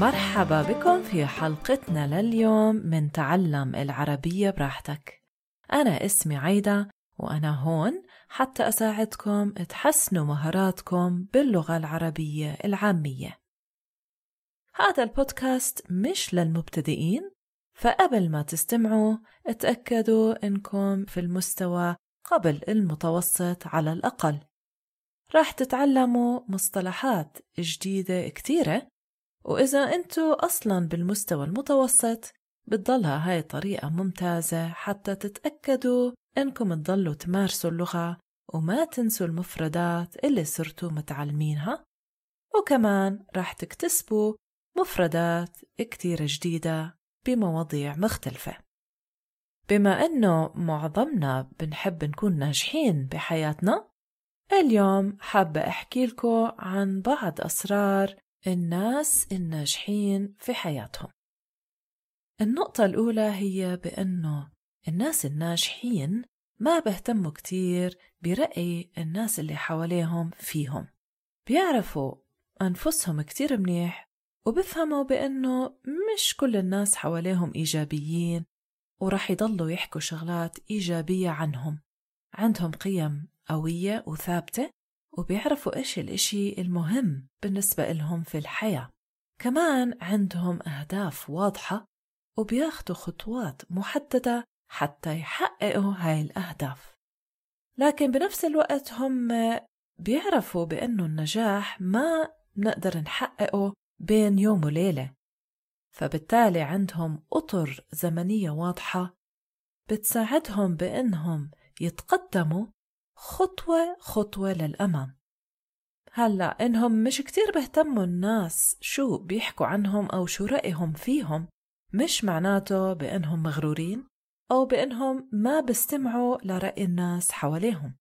مرحبا بكم في حلقتنا لليوم من تعلم العربية براحتك. أنا اسمي عايدة وأنا هون حتى أساعدكم تحسنوا مهاراتكم باللغة العربية العامية. هذا البودكاست مش للمبتدئين فقبل ما تستمعوا اتأكدوا إنكم في المستوى قبل المتوسط على الأقل. راح تتعلموا مصطلحات جديدة كتيرة وإذا أنتوا أصلا بالمستوى المتوسط بتضلها هاي طريقة ممتازة حتى تتأكدوا إنكم تضلوا تمارسوا اللغة وما تنسوا المفردات اللي صرتوا متعلمينها. وكمان راح تكتسبوا مفردات كتير جديدة بمواضيع مختلفة. بما أنه معظمنا بنحب نكون ناجحين بحياتنا اليوم حابة أحكي لكم عن بعض أسرار الناس الناجحين في حياتهم. النقطة الأولى هي بأنه الناس الناجحين ما بهتموا كتير برأي الناس اللي حواليهم فيهم. بيعرفوا أنفسهم كتير منيح وبفهموا بأنه مش كل الناس حواليهم إيجابيين ورح يضلوا يحكوا شغلات إيجابية عنهم. عندهم قيم قوية وثابتة وبيعرفوا إيش الإشي المهم بالنسبة إلهم في الحياة. كمان عندهم أهداف واضحة وبياخدوا خطوات محددة حتى يحققوا هاي الأهداف. لكن بنفس الوقت هم بيعرفوا بأنه النجاح ما نقدر نحققه بين يوم وليلة. فبالتالي عندهم أطر زمنية واضحة بتساعدهم بأنهم يتقدموا خطوة خطوة للأمام. هلأ إنهم مش كتير بهتموا الناس شو بيحكوا عنهم أو شو رأيهم فيهم. مش معناته بأنهم مغرورين أو بأنهم ما بيستمعوا لرأي الناس حواليهم.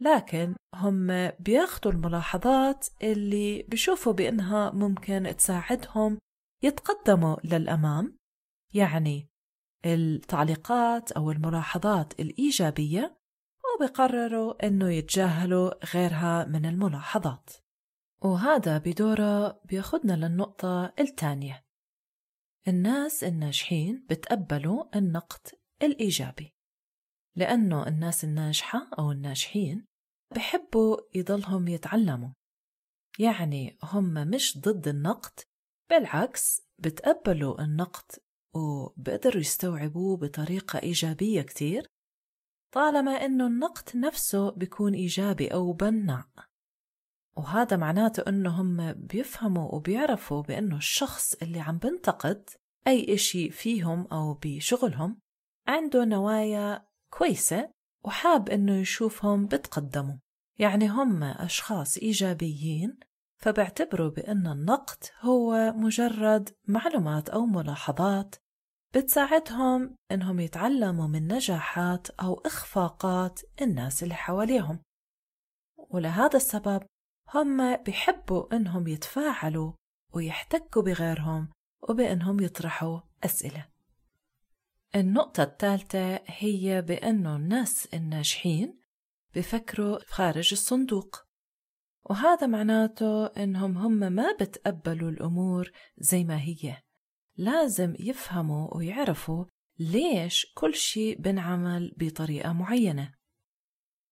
لكن هم بياخدوا الملاحظات اللي بيشوفوا بأنها ممكن تساعدهم يتقدموا للأمام. يعني التعليقات أو الملاحظات الإيجابية وبقرروا إنه يتجاهلوا غيرها من الملاحظات. وهذا بدوره بياخدنا للنقطة الثانية. الناس الناجحين بتقبلوا النقد الإيجابي لأنه الناس الناجحة أو الناجحين بحبوا يضلهم يتعلموا. يعني هم مش ضد النقد بالعكس بتقبلوا النقد وبقدروا يستوعبوه بطريقة إيجابية كتير طالما إنه النقد نفسه بيكون إيجابي أو بناء. وهذا معناته إنه هم بيفهموا وبيعرفوا بإنه الشخص اللي عم بنتقد أي إشي فيهم أو بشغلهم عنده نوايا كويسة وحاب إنه يشوفهم بتقدموا. يعني هم أشخاص إيجابيين فبيعتبروا بأن النقد هو مجرد معلومات أو ملاحظات بتساعدهم إنهم يتعلموا من نجاحات أو إخفاقات الناس اللي حواليهم. ولهذا السبب هم بيحبوا إنهم يتفاعلوا ويحتكوا بغيرهم وبإنهم يطرحوا أسئلة. النقطة الثالثة هي بأنه الناس الناجحين بفكروا خارج الصندوق. وهذا معناته إنهم هم ما بتقبلوا الأمور زي ما هي. لازم يفهموا ويعرفوا ليش كل شيء بنعمل بطريقة معينة.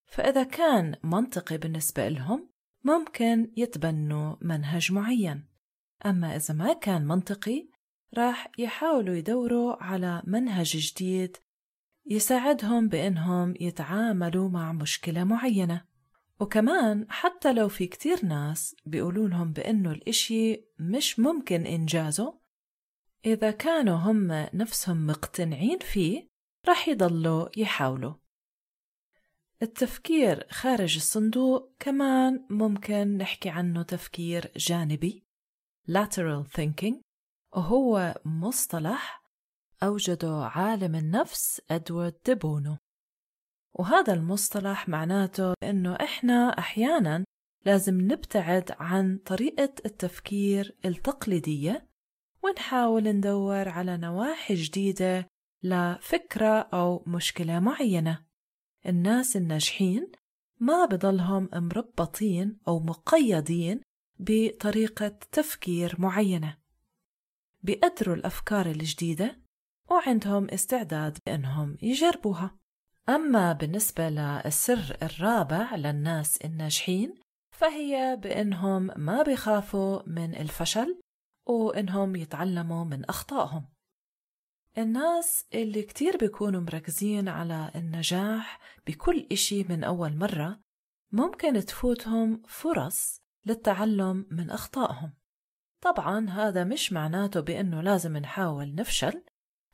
فإذا كان منطقي بالنسبة لهم ممكن يتبنوا منهج معين. أما إذا ما كان منطقي راح يحاولوا يدوروا على منهج جديد يساعدهم بإنهم يتعاملوا مع مشكلة معينة. وكمان حتى لو في كتير ناس بيقولوا لهم بإنه الإشي مش ممكن إنجازه إذا كانوا هم نفسهم مقتنعين فيه رح يضلوا يحاولوا. التفكير خارج الصندوق كمان ممكن نحكي عنه تفكير جانبي lateral thinking وهو مصطلح أوجده عالم النفس أدوارد ديبونو. وهذا المصطلح معناته إنه إحنا أحيانا لازم نبتعد عن طريقة التفكير التقليدية ونحاول ندور على نواحي جديدة لفكرة أو مشكلة معينة. الناس الناجحين ما بضلهم مربطين أو مقيدين بطريقة تفكير معينة. بيقدروا الأفكار الجديدة وعندهم استعداد بأنهم يجربوها. أما بالنسبة للسر الرابع للناس الناجحين فهي بأنهم ما بيخافوا من الفشل وإنهم يتعلموا من أخطائهم. الناس اللي كتير بيكونوا مركزين على النجاح بكل إشي من أول مرة ممكن تفوتهم فرص للتعلم من أخطائهم. طبعا هذا مش معناته بأنه لازم نحاول نفشل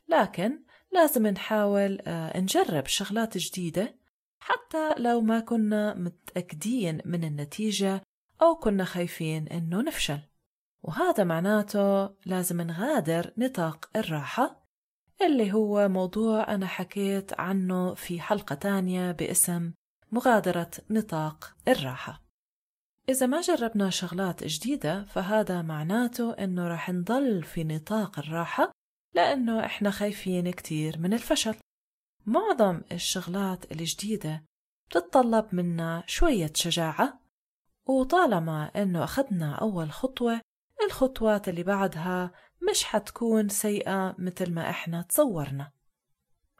لكن لازم نحاول آه، نجرب شغلات جديدة حتى لو ما كنا متأكدين من النتيجة أو كنا خايفين إنه نفشل. وهذا معناته لازم نغادر نطاق الراحة اللي هو موضوع أنا حكيت عنه في حلقة تانية باسم مغادرة نطاق الراحة. إذا ما جربنا شغلات جديدة فهذا معناته إنه رح نضل في نطاق الراحة لأنه إحنا خايفين كتير من الفشل. معظم الشغلات الجديدة بتتطلب منا شوية شجاعة وطالما إنه أخذنا أول خطوة الخطوات اللي بعدها مش حتكون سيئة مثل ما إحنا تصورنا.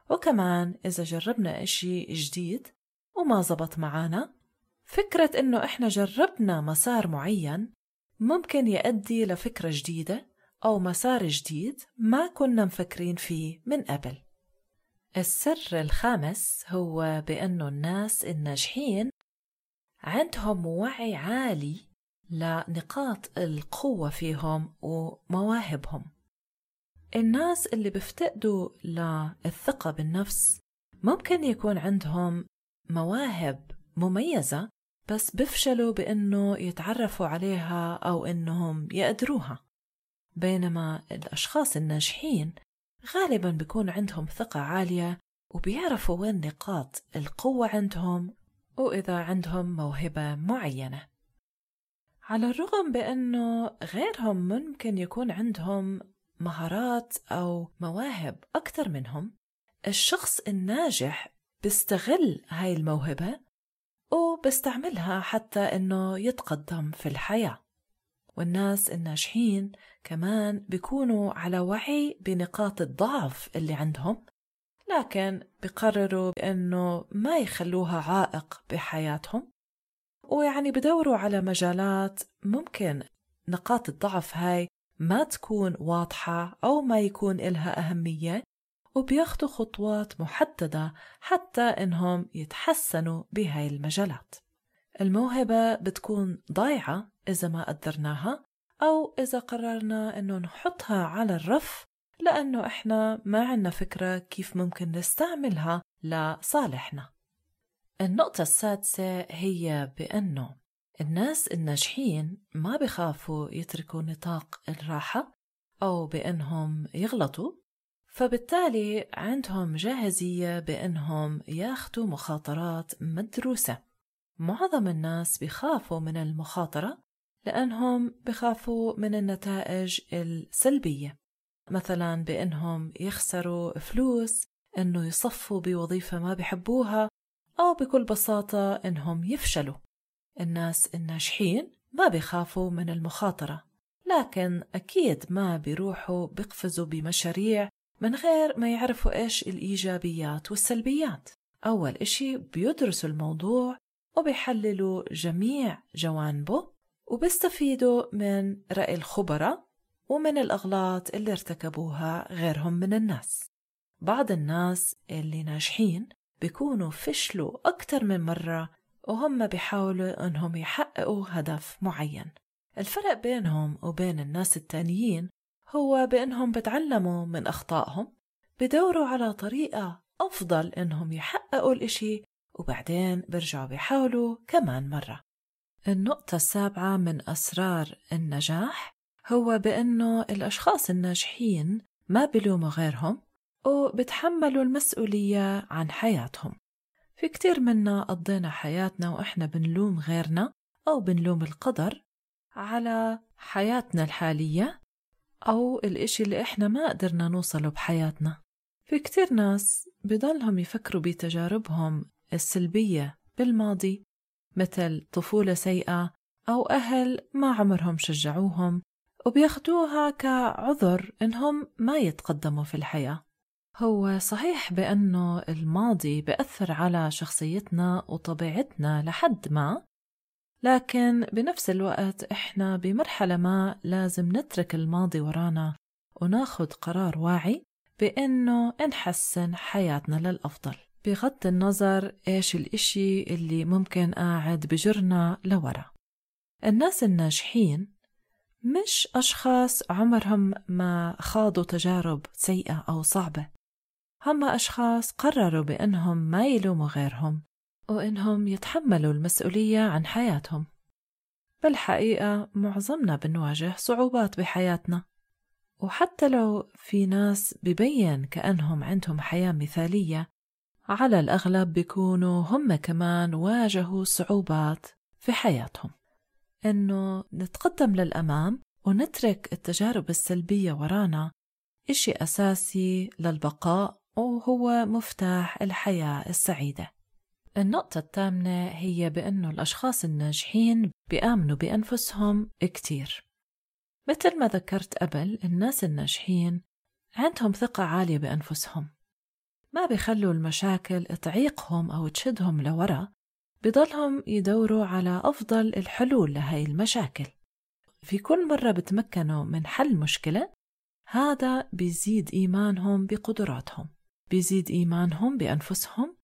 وكمان إذا جربنا إشي جديد وما زبط معانا فكرة إنه إحنا جربنا مسار معين ممكن يؤدي لفكرة جديدة أو مسار جديد ما كنا مفكرين فيه من قبل. السر الخامس هو بأنه الناس الناجحين عندهم وعي عالي لنقاط القوة فيهم ومواهبهم. الناس اللي بيفتقدوا للثقة بالنفس ممكن يكون عندهم مواهب مميزة بس بفشلوا بأنه يتعرفوا عليها أو أنهم يقدروها. بينما الأشخاص الناجحين غالبا بيكون عندهم ثقة عالية وبيعرفوا وين نقاط القوة عندهم وإذا عندهم موهبة معينة. على الرغم بأنه غيرهم ممكن يكون عندهم مهارات أو مواهب أكثر منهم الشخص الناجح بيستغل هاي الموهبة وبيستعملها حتى إنه يتقدم في الحياة. والناس الناجحين كمان بيكونوا على وعي بنقاط الضعف اللي عندهم لكن بقرروا بأنه ما يخلوها عائق بحياتهم. ويعني بدوروا على مجالات ممكن نقاط الضعف هاي ما تكون واضحة أو ما يكون إلها أهمية وبياخدوا خطوات محددة حتى إنهم يتحسنوا بهاي المجالات. الموهبة بتكون ضايعة إذا ما قدرناها أو إذا قررنا إنه نحطها على الرف لأنه إحنا ما عنا فكرة كيف ممكن نستعملها لصالحنا. النقطة السادسة هي بأنه الناس الناجحين ما بخافوا يتركوا نطاق الراحة أو بأنهم يغلطوا فبالتالي عندهم جاهزية بأنهم ياخدوا مخاطرات مدروسة. معظم الناس بخافوا من المخاطرة لأنهم بخافوا من النتائج السلبية مثلا بأنهم يخسروا فلوس أنه يصفوا بوظيفة ما بحبوها أو بكل بساطة إنهم يفشلوا. الناس الناجحين ما بيخافوا من المخاطرة لكن أكيد ما بيروحوا بيقفزوا بمشاريع من غير ما يعرفوا إيش الإيجابيات والسلبيات. أول إشي بيدرسوا الموضوع وبيحللوا جميع جوانبه وبيستفيدوا من رأي الخبراء ومن الأغلاط اللي ارتكبوها غيرهم من الناس. بعض الناس اللي ناجحين بيكونوا فشلوا أكتر من مرة وهم بيحاولوا إنهم يحققوا هدف معين. الفرق بينهم وبين الناس التانيين هو بإنهم بتعلموا من أخطائهم بدوروا على طريقة أفضل إنهم يحققوا الإشي وبعدين برجعوا بيحاولوا كمان مرة. النقطة السابعة من أسرار النجاح هو بأنه الأشخاص الناجحين ما بلوموا غيرهم وبتحملوا المسؤولية عن حياتهم. في كتير منا قضينا حياتنا وإحنا بنلوم غيرنا أو بنلوم القدر على حياتنا الحالية أو الإشي اللي إحنا ما قدرنا نوصله بحياتنا. في كتير ناس بضلهم يفكروا بتجاربهم السلبية بالماضي مثل طفولة سيئة أو أهل ما عمرهم شجعوهم وبياخدوها كعذر إنهم ما يتقدموا في الحياة. هو صحيح بأنه الماضي بأثر على شخصيتنا وطبيعتنا لحد ما لكن بنفس الوقت إحنا بمرحلة ما لازم نترك الماضي ورانا وناخد قرار واعي بإنه نحسن حياتنا للأفضل. بغض النظر إيش الإشي اللي ممكن قاعد بجرنا لورا. الناس الناجحين مش أشخاص عمرهم ما خاضوا تجارب سيئة أو صعبة. هم أشخاص قرروا بأنهم ما يلوموا غيرهم وإنهم يتحملوا المسؤولية عن حياتهم. بالحقيقة معظمنا بنواجه صعوبات بحياتنا وحتى لو في ناس ببين كأنهم عندهم حياة مثالية على الأغلب بيكونوا هم كمان واجهوا صعوبات في حياتهم. إنه نتقدم للأمام ونترك التجارب السلبية ورانا إشي أساسي للبقاء وهو مفتاح الحياة السعيدة. النقطة الثامنة هي بأنه الأشخاص الناجحين بيآمنوا بأنفسهم كتير. مثل ما ذكرت قبل الناس الناجحين عندهم ثقة عالية بأنفسهم. ما بيخلوا المشاكل تعيقهم أو تشدهم لورا بضلهم يدوروا على أفضل الحلول لهاي المشاكل. في كل مرة بتمكنوا من حل مشكلة هذا بيزيد إيمانهم بقدراتهم. بيزيد إيمانهم بأنفسهم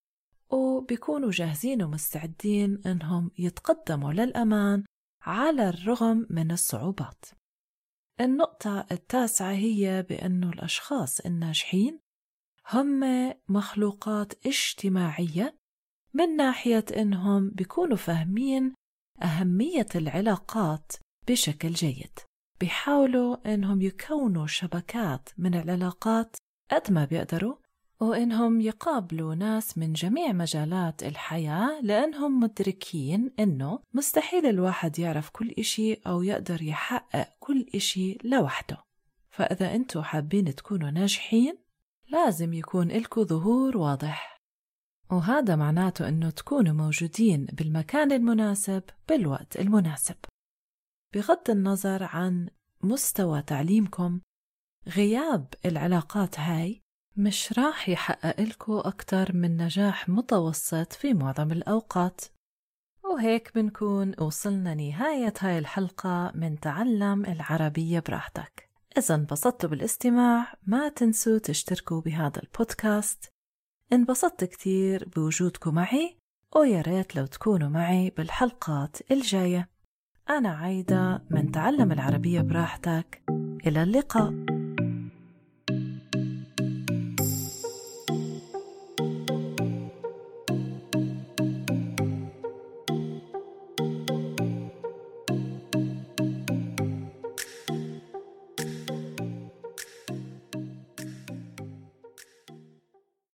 وبيكونوا جاهزين ومستعدين إنهم يتقدموا للأمان على الرغم من الصعوبات. النقطة التاسعة هي بأنه الأشخاص الناجحين هم مخلوقات اجتماعية من ناحية إنهم بيكونوا فاهمين أهمية العلاقات بشكل جيد. بيحاولوا إنهم يكونوا شبكات من العلاقات قد ما بيقدروا وإنهم يقابلوا ناس من جميع مجالات الحياة لأنهم مدركين إنه مستحيل الواحد يعرف كل إشي أو يقدر يحقق كل إشي لوحده. فإذا أنتوا حابين تكونوا ناجحين لازم يكون إلكوا ظهور واضح. وهذا معناته إنه تكونوا موجودين بالمكان المناسب بالوقت المناسب. بغض النظر عن مستوى تعليمكم غياب العلاقات هاي مش راح يحقق لكم أكتر من نجاح متوسط في معظم الأوقات. وهيك بنكون وصلنا نهاية هاي الحلقة من تعلم العربية براحتك. إذا انبسطتوا بالاستماع ما تنسوا تشتركوا بهذا البودكاست. انبسطت كتير بوجودكم معي ويا ريت لو تكونوا معي بالحلقات الجاية. أنا عايدة من تعلم العربية براحتك. إلى اللقاء.